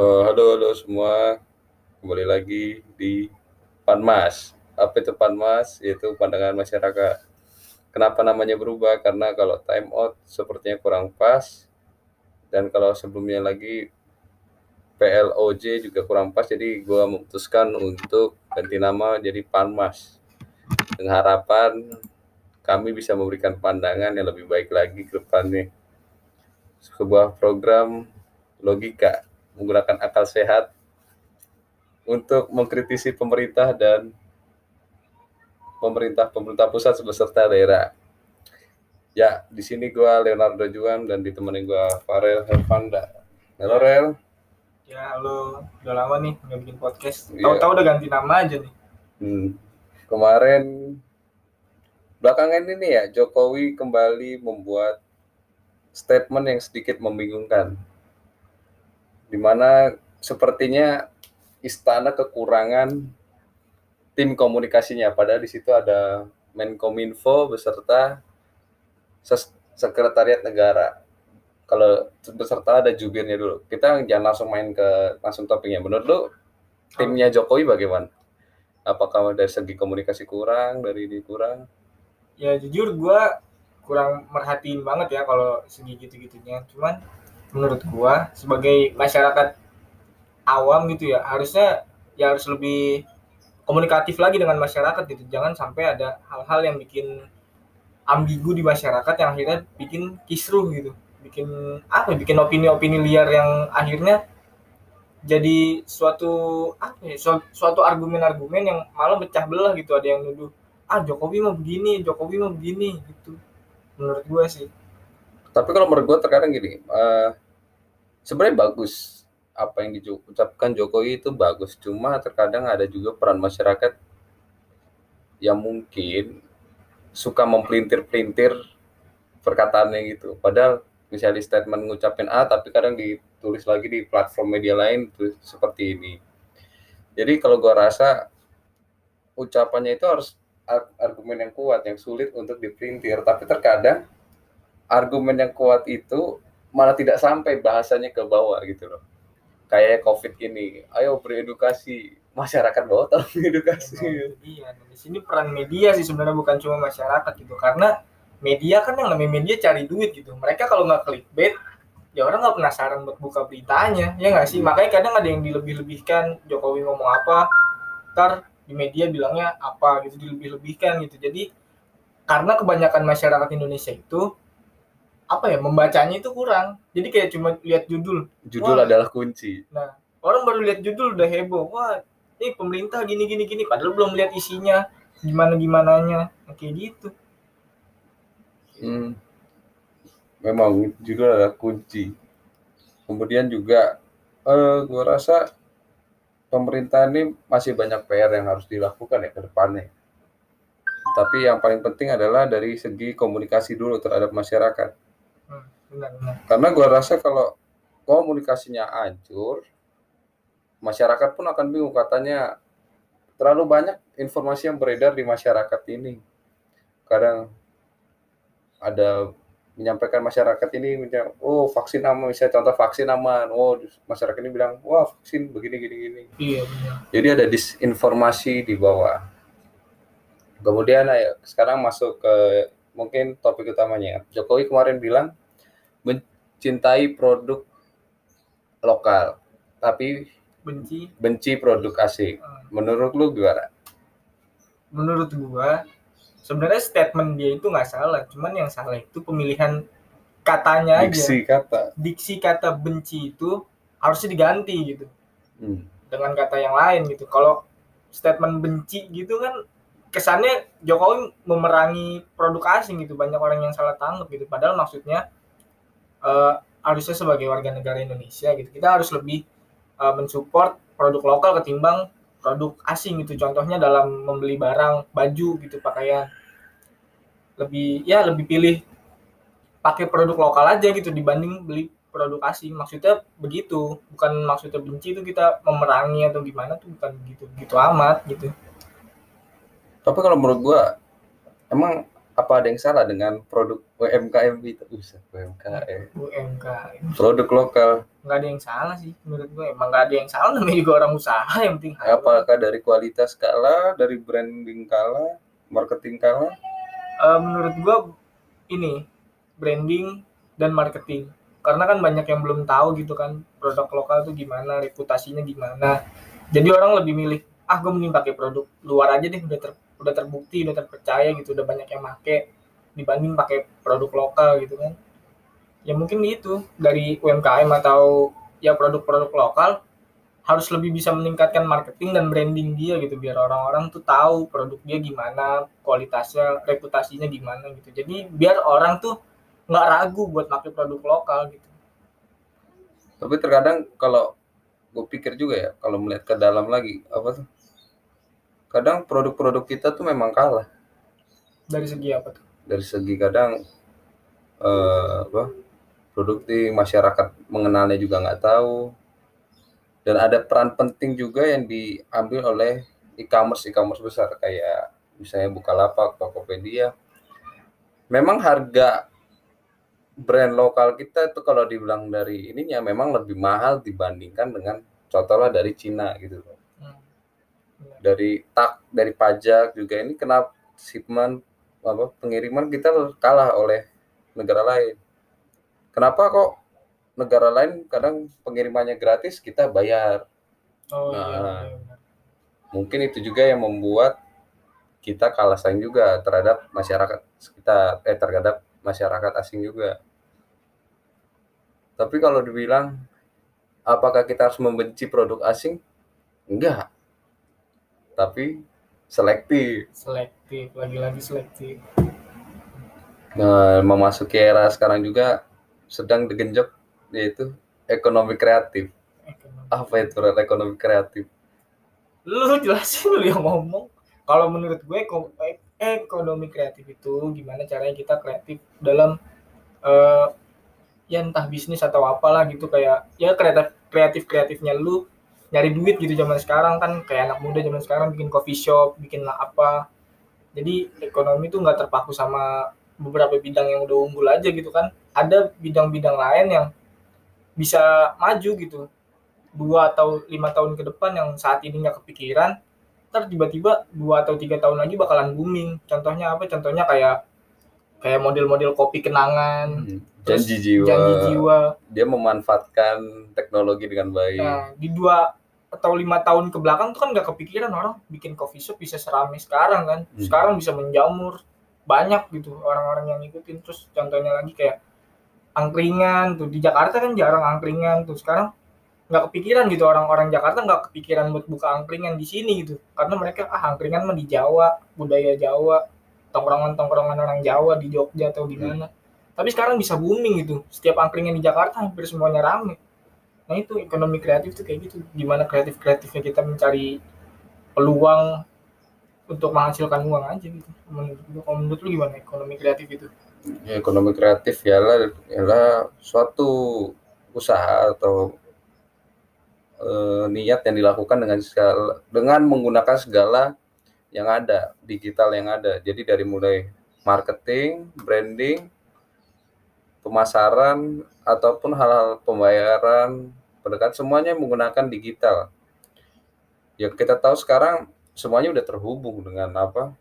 Eh, halo, halo semua. Kembali lagi di Panmas. Apa itu Panmas? Yaitu pandangan masyarakat. Kenapa namanya berubah? Karena kalau time out sepertinya kurang pas. Dan kalau sebelumnya lagi PLOJ juga kurang pas. Jadi gue memutuskan untuk ganti nama jadi Panmas. Dengan harapan kami bisa memberikan pandangan yang lebih baik lagi ke depannya. Sebuah program logika menggunakan akal sehat untuk mengkritisi pemerintah dan pemerintah-pemerintah pusat beserta daerah. Ya, di sini gua Leonardo Juan dan ditemani gua Farel Hervanda. Halo Rel. Ya halo, udah lama nih nggak bikin podcast. Iya. Tahu-tahu udah ganti nama aja nih. Hmm, kemarin belakangan ini ya Jokowi kembali membuat statement yang sedikit membingungkan. Di mana sepertinya istana kekurangan tim komunikasinya padahal di situ ada Menkominfo beserta sekretariat negara. Kalau beserta ada jubirnya dulu. Kita jangan langsung main ke langsung topiknya. Menurut lu timnya Jokowi bagaimana? Apakah dari segi komunikasi kurang, dari ini kurang? Ya jujur gua kurang merhatiin banget ya kalau segi gitu-gitunya. Cuman menurut gua sebagai masyarakat awam gitu ya harusnya ya harus lebih komunikatif lagi dengan masyarakat gitu. Jangan sampai ada hal-hal yang bikin ambigu di masyarakat yang akhirnya bikin kisruh gitu. Bikin apa? ya, Bikin opini-opini liar yang akhirnya jadi suatu apa ya, suatu, argumen-argumen yang malah pecah belah gitu ada yang nuduh ah Jokowi mau begini Jokowi mau begini gitu menurut gua sih Tapi kalau menurut gue terkadang gini, eh, sebenarnya bagus apa yang diucapkan Jokowi itu bagus. Cuma terkadang ada juga peran masyarakat yang mungkin suka mempelintir-pelintir perkataannya gitu. Padahal misalnya statement ngucapin A, tapi kadang ditulis lagi di platform media lain tuh seperti ini. Jadi kalau gua rasa ucapannya itu harus ar- argumen yang kuat, yang sulit untuk dipelintir. Tapi terkadang argumen yang kuat itu malah tidak sampai bahasanya ke bawah gitu loh. Kayak COVID ini, ayo beredukasi masyarakat bawah tolong edukasi. Emang, iya di sini peran media sih sebenarnya bukan cuma masyarakat gitu. Karena media kan yang namanya media cari duit gitu. Mereka kalau nggak clickbait ya orang nggak penasaran buat buka beritanya. Ya nggak sih? Hmm. makanya kadang ada yang dilebih-lebihkan Jokowi ngomong apa? Ntar di media bilangnya apa gitu dilebih-lebihkan gitu. Jadi karena kebanyakan masyarakat Indonesia itu apa ya membacanya itu kurang jadi kayak cuma lihat judul Judul Wah. adalah kunci. orang baru lihat judul udah heboh wah ini pemerintah gini gini gini padahal belum lihat isinya gimana gimananya kayak gitu Hmm. Memang judul adalah kunci. Kemudian juga eh gua rasa pemerintah ini masih banyak PR yang harus dilakukan ya ke depannya. Tapi yang paling penting adalah dari segi komunikasi dulu terhadap masyarakat. Hmm, benar benar Karena gua rasa kalau komunikasinya hancur, masyarakat pun akan bingung katanya terlalu banyak informasi yang beredar di masyarakat ini. Kadang ada menyampaikan masyarakat ini misalnya, oh vaksin aman, misalnya contoh vaksin aman, oh masyarakat ini bilang, wah vaksin begini gini gini. iya Jadi ada disinformasi di bawah. Kemudian ayo sekarang masuk ke mungkin topik utamanya. Jokowi kemarin bilang mencintai produk lokal, tapi benci benci produk asing. Hmm. Menurut lu gimana? menurut gua sebenarnya statement dia itu nggak salah cuman yang salah itu pemilihan katanya aja Diksi kata. diksi kata benci itu harusnya diganti gitu Hmm. dengan kata yang lain gitu. Kalau statement benci gitu kan kesannya Jokowi memerangi produk asing gitu. Banyak orang yang salah tanggap gitu. Padahal maksudnya eh, harusnya sebagai warga negara Indonesia gitu. Kita harus lebih eh, mensupport produk lokal ketimbang produk asing gitu. Contohnya dalam membeli barang, baju gitu, pakaian. Lebih ya lebih pilih pakai produk lokal aja gitu dibanding beli produk asing maksudnya begitu bukan maksudnya benci itu kita memerangi atau gimana tuh bukan begitu gitu amat gitu Tapi kalau menurut gua emang apa ada yang salah dengan produk UMKM itu? Usah UMKM. UMK Produk lokal. nggak ada yang salah sih menurut gue emang nggak ada yang salah namanya juga orang usaha yang penting halal. apakah dari kualitas kalah dari branding kalah marketing kalah Eh, menurut gue ini branding dan marketing karena kan banyak yang belum tahu gitu kan produk lokal tuh gimana reputasinya gimana jadi orang lebih milih ah gue mending pakai produk luar aja deh udah ter, udah terbukti udah terpercaya gitu udah banyak yang make dibanding pakai produk lokal gitu kan. Ya mungkin itu dari UMKM atau ya produk-produk lokal harus lebih bisa meningkatkan marketing dan branding dia gitu biar orang-orang tuh tahu produk dia gimana kualitasnya reputasinya gimana gitu. Jadi biar orang tuh nggak ragu buat pakai produk lokal gitu. Tapi terkadang kalau gue pikir juga ya kalau melihat ke dalam lagi apa tuh kadang produk-produk kita tuh memang kalah dari segi apa tuh dari segi kadang eh, apa produk di masyarakat mengenalnya juga nggak tahu dan ada peran penting juga yang diambil oleh e-commerce e-commerce besar kayak misalnya Bukalapak, Tokopedia. Memang harga brand lokal kita itu kalau dibilang dari ininya memang lebih mahal dibandingkan dengan contohnya dari Cina gitu loh. Dari tak dari pajak juga ini kenapa shipment apa pengiriman kita kalah oleh negara lain. Kenapa kok negara lain kadang pengirimannya gratis kita bayar? oh iya, Nah. iya benar. Mungkin itu juga yang membuat kita kalah saing juga terhadap masyarakat sekitar eh terhadap masyarakat asing juga. Tapi kalau dibilang apakah kita harus membenci produk asing? Enggak. Tapi selektif. selektif lagi-lagi selektif Nah, memasuki era sekarang juga sedang digenjot yaitu ekonomi kreatif. Ekonomi. Apa itu ekonomi kreatif? lu jelasin lu yang ngomong kalau menurut gue eh, ekonomi kreatif itu gimana caranya kita kreatif dalam eh ya entah bisnis atau apalah gitu kayak ya kreatif kreatif kreatifnya lu nyari duit gitu zaman sekarang kan kayak anak muda zaman sekarang bikin coffee shop bikin lah apa. Jadi ekonomi tuh nggak terpaku sama beberapa bidang yang udah unggul aja gitu kan. Ada bidang-bidang lain yang bisa maju gitu. Dua atau lima tahun ke depan yang saat ini nggak kepikiran ntar tiba-tiba dua atau tiga tahun lagi bakalan booming. Contohnya apa? Contohnya kayak kayak model-model kopi kenangan Terus Janji jiwa. janji jiwa. Dia memanfaatkan teknologi dengan baik. nah di dua atau lima tahun ke belakang tuh kan nggak kepikiran orang bikin coffee shop bisa seramai sekarang kan. Hmm. sekarang bisa menjamur. Banyak gitu orang-orang yang ngikutin. Terus contohnya lagi kayak angkringan tuh. Di Jakarta kan jarang angkringan tuh. Sekarang nggak kepikiran gitu. Orang-orang Jakarta nggak kepikiran buat buka angkringan di sini gitu. Karena mereka ah angkringan mah di Jawa budaya Jawa tongkrongan-tongkrongan orang Jawa di Jogja atau di mana tapi sekarang bisa booming gitu. Setiap angkringan di Jakarta hampir semuanya rame nah itu ekonomi kreatif tuh kayak gitu. Gimana kreatif kreatifnya kita mencari peluang untuk menghasilkan uang aja gitu. Menurut menurut lu gimana ekonomi kreatif itu? Ya, ekonomi kreatif ialah ialah suatu usaha atau eh, niat yang dilakukan dengan segala, dengan menggunakan segala yang ada digital yang ada. Jadi dari mulai marketing, branding, pemasaran ataupun hal-hal pembayaran, pendekatan semuanya menggunakan digital. Yang kita tahu sekarang semuanya udah terhubung dengan apa?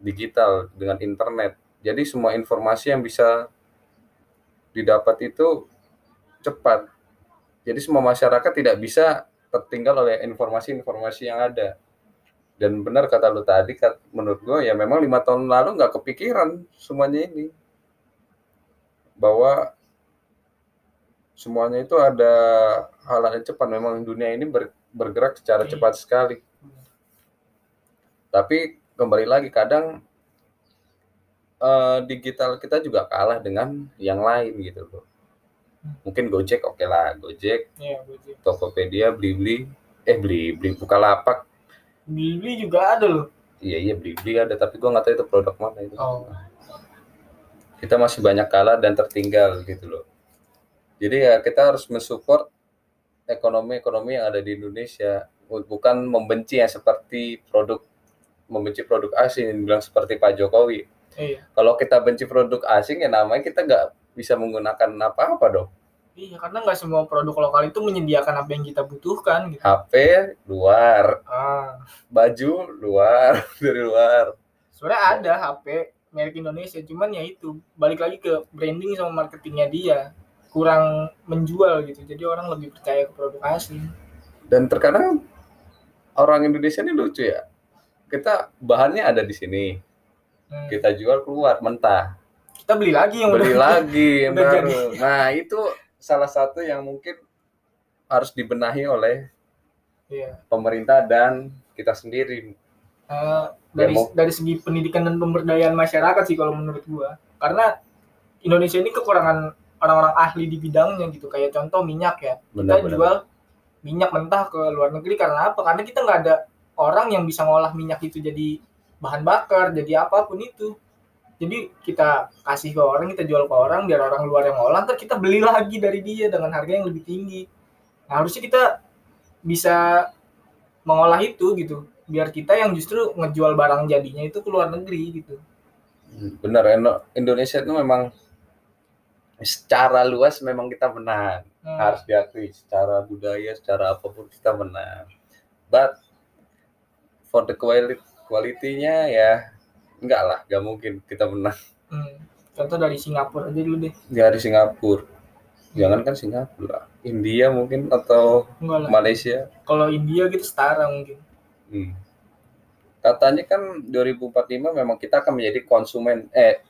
Digital, dengan internet. Jadi semua informasi yang bisa didapat itu cepat. Jadi semua masyarakat tidak bisa tertinggal oleh informasi-informasi yang ada. Dan benar kata lu tadi, menurut gue ya memang lima tahun lalu nggak kepikiran semuanya ini. Bahwa semuanya itu ada hal yang cepat. Memang dunia ini ber- bergerak secara Iya. cepat sekali. Tapi kembali lagi kadang eh, digital kita juga kalah dengan yang lain gitu loh. Mungkin Gojek oke lah, Gojek, ya gue sih Tokopedia, Blibli, eh Blibli, Bukalapak, Beli juga ada loh iya iya Blibli ada, tapi gua nggak tahu itu produk mana itu. oh Kita masih banyak kalah dan tertinggal gitu loh. Jadi ya kita harus mensupport ekonomi-ekonomi yang ada di Indonesia, bukan membenci yang seperti produk membenci produk asing, bilang seperti Pak Jokowi. iya Kalau kita benci produk asing ya namanya kita nggak bisa menggunakan apa-apa dong. Iya, karena nggak semua produk lokal itu menyediakan apa yang kita butuhkan gitu. HP luar, Ah, baju luar dari luar. sebenarnya ada HP merek Indonesia, cuman ya itu balik lagi ke branding sama marketingnya dia kurang menjual gitu. Jadi orang lebih percaya ke produk asli. Dan terkadang orang Indonesia ini lucu ya. Kita bahannya ada di sini, Hmm. kita jual keluar mentah, Kita beli lagi yang beli udah lagi yang udah baru. Nah itu salah satu yang mungkin harus dibenahi oleh Iya. pemerintah dan kita sendiri. Eh, dari mau- dari segi pendidikan dan pemberdayaan masyarakat sih kalau menurut gua. Karena Indonesia ini kekurangan orang-orang ahli di bidangnya gitu. Kayak contoh minyak ya. Kita Benar-benar. jual minyak mentah ke luar negeri karena apa? Karena kita nggak ada orang yang bisa ngolah minyak itu jadi bahan bakar, jadi apa pun itu. Jadi kita kasih ke orang, kita jual ke orang, biar orang luar yang ngolah, ntar kita beli lagi dari dia dengan harga yang lebih tinggi. Nah, harusnya kita bisa mengolah itu gitu, biar kita yang justru ngejual barang jadinya itu ke luar negeri gitu. Benar, Indo- Indonesia itu memang secara luas memang kita menang. Hmm, harus diakui secara budaya secara apa pun kita menang but for the quality quality-nya ya enggak lah enggak mungkin kita menang hmm. Contoh dari Singapura aja dulu deh. dari Singapura jangan kan Singapura India mungkin atau. Malaysia Kalau India gitu setara mungkin. Hmm. katanya kan 2045 memang kita akan menjadi konsumen eh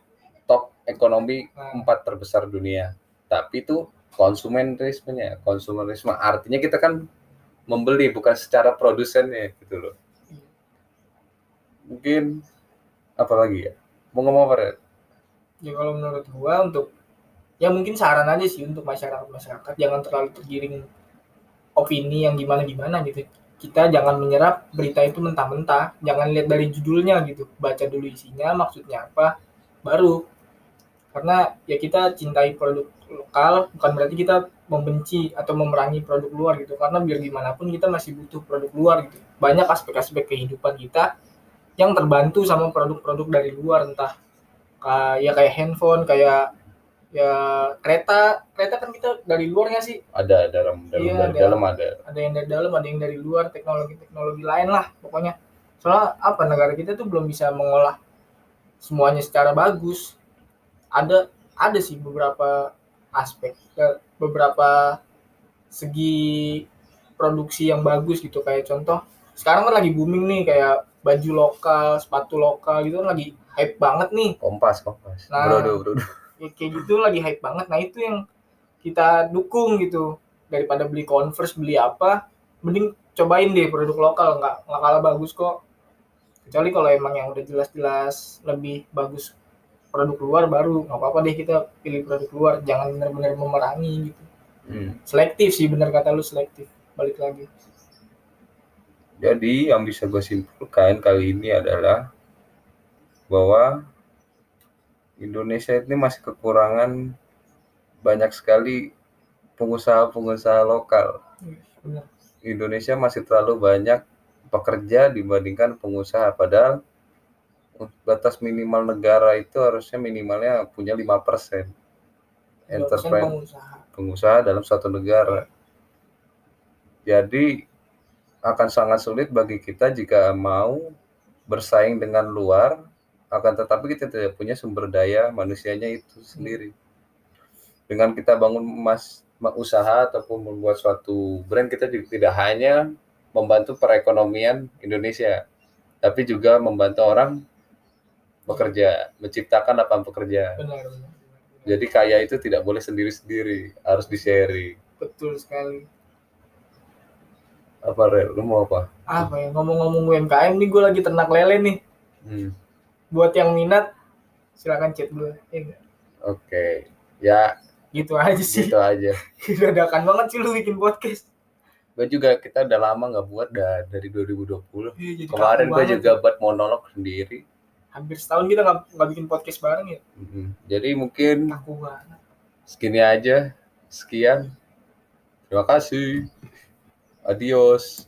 top ekonomi Nah, empat terbesar dunia. Tapi itu konsumerismenya konsumerisme. Artinya kita kan membeli bukan secara produsennya gitu loh. Mungkin apa lagi ya? Mau ngomong apa Red? ya kalau menurut gua untuk ya mungkin saran aja sih untuk masyarakat masyarakat. Jangan terlalu tergiring opini yang gimana gimana gitu. Kita jangan menyerap berita itu mentah-mentah. Jangan lihat dari judulnya gitu. Baca dulu isinya maksudnya apa baru karena ya kita cintai produk lokal bukan berarti kita membenci atau memerangi produk luar gitu. Karena biar gimana pun kita masih butuh produk luar gitu. Banyak aspek-aspek kehidupan kita yang terbantu sama produk-produk dari luar entah kayak kayak handphone kayak ya kereta. Kereta kan kita dari luar nggak sih. Ada dalam dalam Iya, dari ada. dalam ada. Ada yang dari dalam ada yang dari luar teknologi teknologi lain lah pokoknya. Soalnya apa negara kita tuh belum bisa mengolah semuanya secara bagus ada ada sih beberapa aspek beberapa segi produksi yang bagus gitu. Kayak contoh sekarang kan lagi booming nih kayak baju lokal sepatu lokal gitu kan lagi hype banget nih. Kompas kompas. Nah. brodo brodo ya kayak gitu lagi hype banget. Nah itu yang kita dukung gitu. Daripada beli converse beli apa mending cobain deh produk lokal. Nggak nggak kalah bagus kok. Kecuali kalau emang yang udah jelas-jelas lebih bagus produk luar baru nggak apa-apa deh kita pilih produk luar jangan benar-benar memerangi gitu Hmm. selektif sih benar kata lu selektif balik lagi Jadi yang bisa gue simpulkan kali ini adalah bahwa Indonesia ini masih kekurangan banyak sekali pengusaha-pengusaha lokal. benar Indonesia masih terlalu banyak pekerja dibandingkan pengusaha. Padahal batas minimal negara itu harusnya minimalnya punya 5% enterprise. pengusaha. Pengusaha dalam suatu negara. Jadi akan sangat sulit bagi kita jika mau bersaing dengan luar, akan tetapi kita tidak punya sumber daya manusianya itu sendiri. Dengan kita bangun mas usaha ataupun membuat suatu brand, kita juga tidak hanya membantu perekonomian Indonesia, tapi juga membantu orang bekerja, menciptakan lapangan pekerjaan. benar benar. Jadi kaya itu tidak boleh sendiri-sendiri, harus di-sharing. betul sekali Apa, Rel? Lu mau apa? apa ya ngomong-ngomong UMKM nih gue lagi ternak lele nih Hmm, buat yang minat silakan chat gue ya nggak? Oke. Ya, gitu aja sih gitu aja. dadakan banget sih lu bikin podcast Gue juga, kita udah lama nggak buat dah, dari 2020. Iya, Kemarin gue juga buat monolog sendiri. Hampir setahun kita nggak bikin podcast bareng ya Mhm. Jadi mungkin kaku banget segini aja. Sekian. Terima kasih. Adios.